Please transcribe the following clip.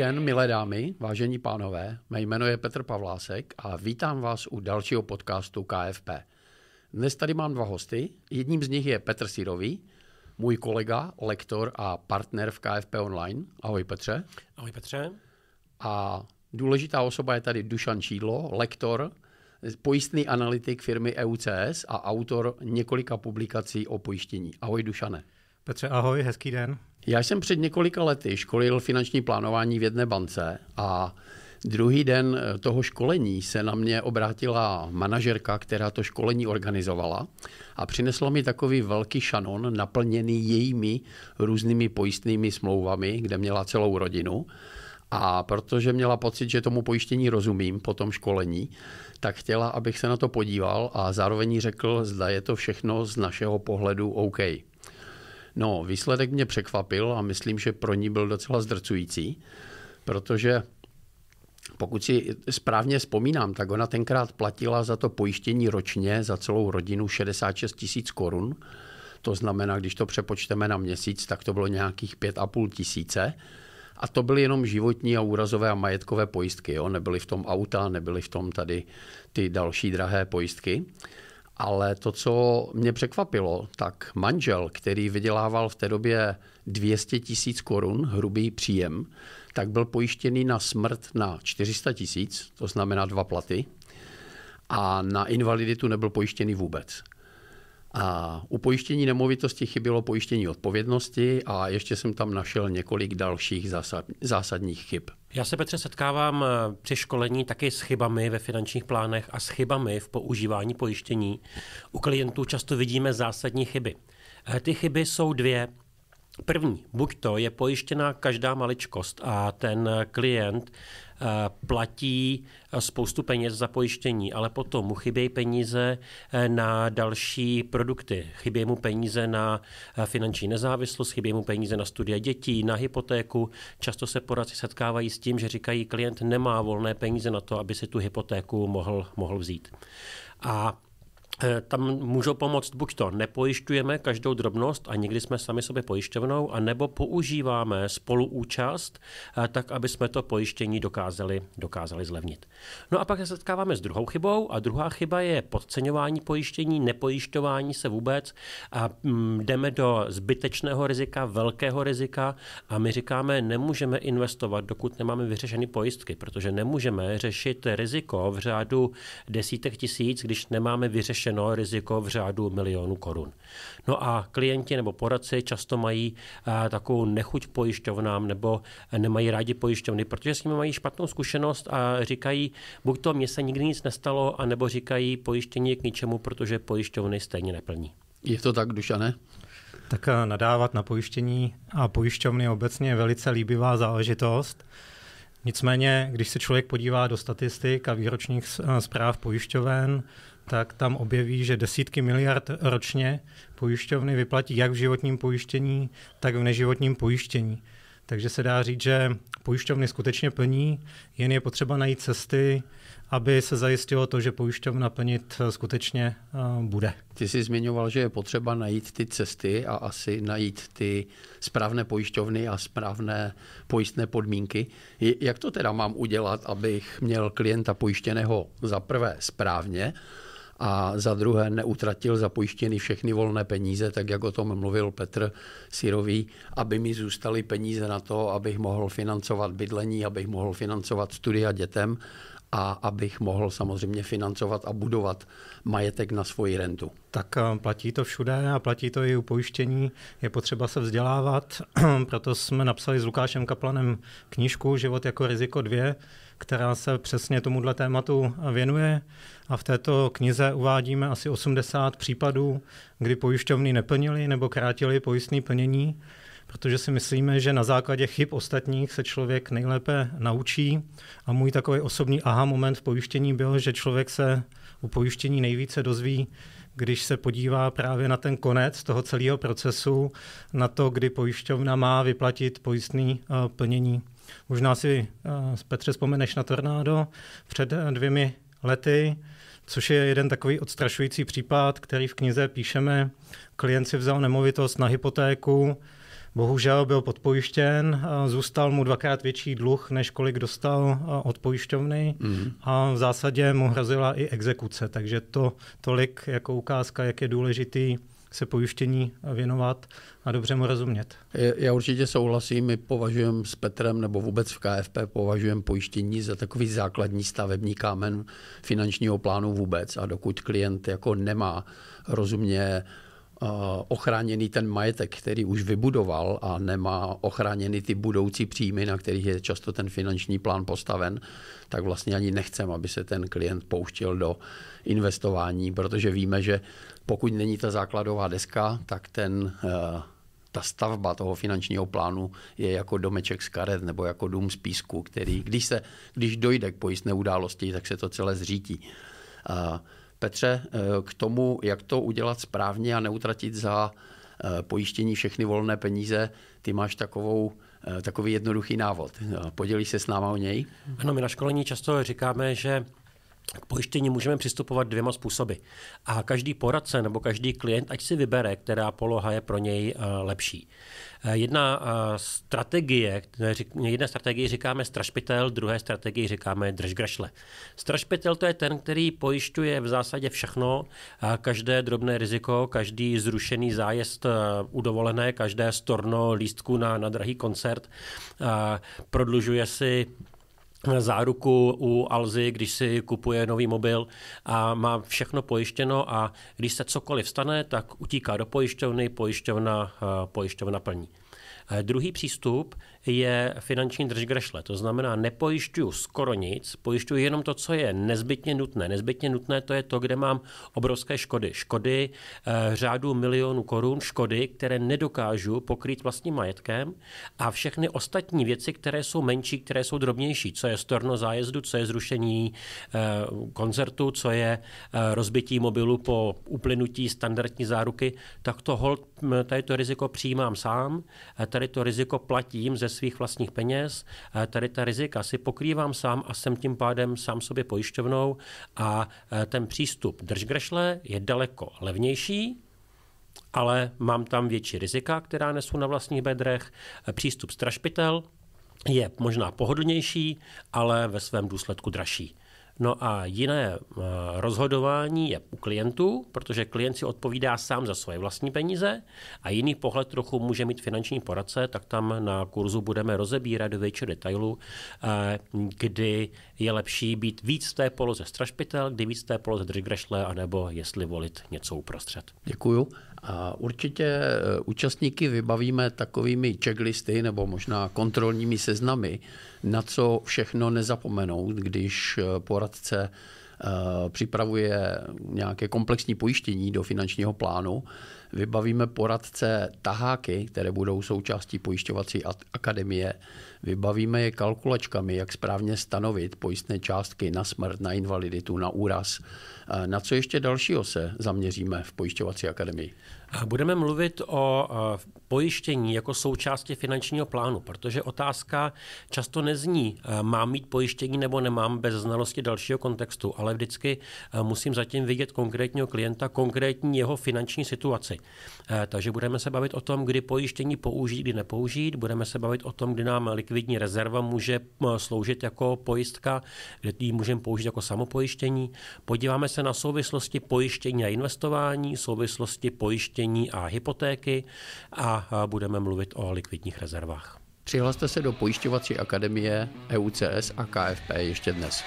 den, milé dámy, vážení pánové. Mé jméno je Petr Pavlásek a vítám vás u dalšího podcastu KFP. Dnes tady mám dva hosty. Jedním z nich je Petr Sirový, můj kolega, lektor a partner v KFP Online. Ahoj Petře. Ahoj Petře. A důležitá osoba je tady Dušan Čídlo, lektor, pojistný analytik firmy EUCS a autor několika publikací o pojištění. Ahoj Dušane. Petře, ahoj, hezký den. Já jsem před několika lety školil finanční plánování v jedné bance a druhý den toho školení se na mě obrátila manažerka, která to školení organizovala a přinesla mi takový velký šanon naplněný jejími různými pojistnými smlouvami, kde měla celou rodinu. A protože měla pocit, že tomu pojištění rozumím po tom školení, tak chtěla, abych se na to podíval a zároveň řekl, zda je to všechno z našeho pohledu OK. No, výsledek mě překvapil a myslím, že pro ní byl docela zdrcující, protože pokud si správně vzpomínám, tak ona tenkrát platila za to pojištění ročně za celou rodinu 66 tisíc korun. To znamená, když to přepočteme na měsíc, tak to bylo nějakých 5,5 tisíce. A to byly jenom životní a úrazové a majetkové pojistky. Jo? Nebyly v tom auta, nebyly v tom tady ty další drahé pojistky. Ale to, co mě překvapilo, tak manžel, který vydělával v té době 200 tisíc korun hrubý příjem, tak byl pojištěný na smrt na 400 tisíc, to znamená dva platy, a na invaliditu nebyl pojištěný vůbec. A u pojištění nemovitosti chybělo pojištění odpovědnosti a ještě jsem tam našel několik dalších zásad, zásadních chyb. Já se, Petře, setkávám eh, při školení taky s chybami ve finančních plánech a s chybami v používání pojištění. U klientů často vidíme zásadní chyby. Eh, ty chyby jsou dvě. První, buď to je pojištěná každá maličkost a ten klient eh, platí spoustu peněz za pojištění, ale potom mu chybějí peníze eh, na další produkty, chybějí mu peníze na eh, finanční nezávislost, chybějí mu peníze na studie dětí, na hypotéku. Často se poradci setkávají s tím, že říkají, klient nemá volné peníze na to, aby si tu hypotéku mohl, mohl vzít. A Eh, tam můžou pomoct buď to nepojišťujeme každou drobnost a někdy jsme sami sobě pojišťovnou, anebo používáme spoluúčast, eh, tak aby jsme to pojištění dokázali, dokázali zlevnit. No a pak se setkáváme s druhou chybou a druhá chyba je podceňování pojištění, nepojišťování se vůbec a mm, jdeme do zbytečného rizika, velkého rizika a my říkáme, nemůžeme investovat, dokud nemáme vyřešeny pojistky, protože nemůžeme řešit riziko v řádu desítek tisíc, když nemáme vyřešené řešeno riziko v řádu milionů korun. No a klienti nebo poradci často mají eh, takovou nechuť pojišťovnám nebo nemají rádi pojišťovny, protože s nimi mají špatnou zkušenost a říkají, buď to mně se nikdy nic nestalo, anebo říkají pojištění je k ničemu, protože pojišťovny stejně neplní. Je to tak, Dušane? Tak eh, nadávat na pojištění a pojišťovny obecně je velice líbivá záležitost. Nicméně, když se člověk podívá do statistik a výročních eh, zpráv pojišťoven, tak tam objeví, že desítky miliard ročně pojišťovny vyplatí jak v životním pojištění, tak v neživotním pojištění. Takže se dá říct, že pojišťovny skutečně plní, jen je potřeba najít cesty, aby se zajistilo to, že pojišťovna plnit eh, skutečně uh, bude. Ty jsi zmiňoval, že je potřeba najít ty cesty a asi najít ty správné pojišťovny a správné pojistné podmínky. Jak to teda mám udělat, abych měl klienta pojištěného za prvé správně a za druhé neutratil za pojištěný všechny volné peníze, tak jak o tom mluvil Petr Sirový, aby mi zůstaly peníze na to, abych mohl financovat bydlení, abych mohl financovat studia dětem a abych mohl samozřejmě financovat a budovat majetek na svoji rentu. Tak eh, platí to všude a platí to i u pojištění. Je potřeba se vzdělávat, proto jsme napsali s Lukášem Kaplanem knížku Život jako riziko 2, která se přesně tomuhle tématu věnuje. A v této knize uvádíme asi 80 případů, kdy pojišťovny neplnily nebo krátily pojistné plnění protože si myslíme, že na základě chyb ostatních se člověk nejlépe naučí. A můj takový osobní aha moment v pojištění byl, že člověk se u pojištění nejvíce dozví, když se podívá právě na ten konec toho celého procesu, na to, kdy pojišťovna má vyplatit pojistný uh, plnění. Možná si, uh, Petře, vzpomeneš na tornádo před dvěmi lety, což je jeden takový odstrašující případ, který v knize píšeme. Klient si vzal nemovitost na hypotéku, Bohužel byl podpojištěn, zůstal mu dvakrát větší dluh, než kolik dostal od pojišťovny mm. a v zásadě mu hrozila i exekuce, takže to tolik jako ukázka, jak je důležitý se pojištění věnovat a dobře mu rozumět. Já určitě souhlasím, my považujeme s Petrem nebo vůbec v KFP považujeme pojištění za takový základní stavební kámen finančního plánu vůbec a dokud klient jako nemá rozumně ochráněný ten majetek, který už vybudoval a nemá ochráněný ty budoucí příjmy, na kterých je často ten finanční plán postaven, tak vlastně ani nechcem, aby se ten klient pouštěl do investování, protože víme, že pokud není ta základová deska, tak ten eh, ta stavba toho finančního plánu je jako domeček z karet nebo jako dům z písku, který, když, se, když dojde k pojistné události, tak se to celé zřítí. Petře, eh, k tomu, jak to udělat správně a neutratit za eh, pojištění všechny volné peníze, ty máš takovou takový jednoduchý návod. Podělíš se s náma o něj? Ano, my na školení často říkáme, že k pojištění můžeme přistupovat dvěma způsoby. A každý poradce nebo každý klient, ať si vybere, která poloha je pro něj eh, lepší. Eh, jedna eh, strategie, jedna strategie říkáme strašpitel, druhé strategii říkáme držgrašle. Strašpitel to je ten, který pojišťuje v zásadě všechno, každé drobné riziko, každý zrušený zájezd u dovolené, každé storno lístku na, na drahý koncert, prodlužuje si záruku u Alzy, když si kupuje nový mobil a má všechno pojištěno a když se cokoliv stane, tak utíká do pojišťovny, pojišťovna, eh, pojišťovna plní. Eh, druhý přístup je finanční držgrešle. To znamená, nepojišťuju skoro nic, pojišťuju jenom to, co je nezbytně nutné. Nezbytně nutné to je to, kde mám obrovské škody. Škody e, řádu milionů korun, škody, které nedokážu pokrýt vlastním majetkem a všechny ostatní věci, které jsou menší, které jsou drobnější, co je storno zájezdu, co je zrušení e, koncertu, co je e, rozbití mobilu po uplynutí standardní záruky, tak to hold, tady to riziko přijímám sám, tady to riziko platím ze svých vlastních peněz. Tady ta rizika si pokrývám sám a jsem tím pádem sám sobě pojišťovnou a e, ten přístup držgrešle je daleko levnější, ale mám tam větší rizika, která nesu na vlastních bedrech. E, přístup strašpitel je možná pohodlnější, ale ve svém důsledku dražší. No a jiné eh, rozhodování je u klientů, protože klient si odpovídá sám za svoje vlastní peníze a jiný pohled trochu může mít finanční poradce, tak tam na kurzu budeme rozebírat do většího detailu, eh, kdy je lepší být víc v té poloze strašpitel, kdy víc v té poloze držgrešle, anebo jestli volit něco uprostřed. Děkuju. A určitě eh, účastníky vybavíme takovými checklisty nebo možná kontrolními seznamy, na co všechno nezapomenout, když eh, poradce eh, připravuje nějaké komplexní pojištění do finančního plánu. Vybavíme poradce taháky, které budou součástí pojišťovací akademie. Vybavíme je kalkulačkami, jak správně stanovit pojistné částky na smrt, na invaliditu, na úraz. Na co ještě dalšího se zaměříme v pojišťovací akademii? Budeme mluvit o pojištění jako součásti finančního plánu, protože otázka často nezní, mám mít pojištění nebo nemám bez znalosti dalšího kontextu, ale vždycky musím zatím vidět konkrétního klienta, konkrétní jeho finanční situaci. Takže budeme se bavit o tom, kdy pojištění použít, kdy nepoužít, budeme se bavit o tom, kdy nám likvidní rezerva může sloužit jako pojistka, kdy ji můžeme použít jako samopojištění. Podíváme se na souvislosti pojištění a investování, souvislosti pojištění a hypotéky a budeme mluvit o likvidních rezervách. Přihlaste se do pojišťovací akademie EUCS a KFP ještě dnes.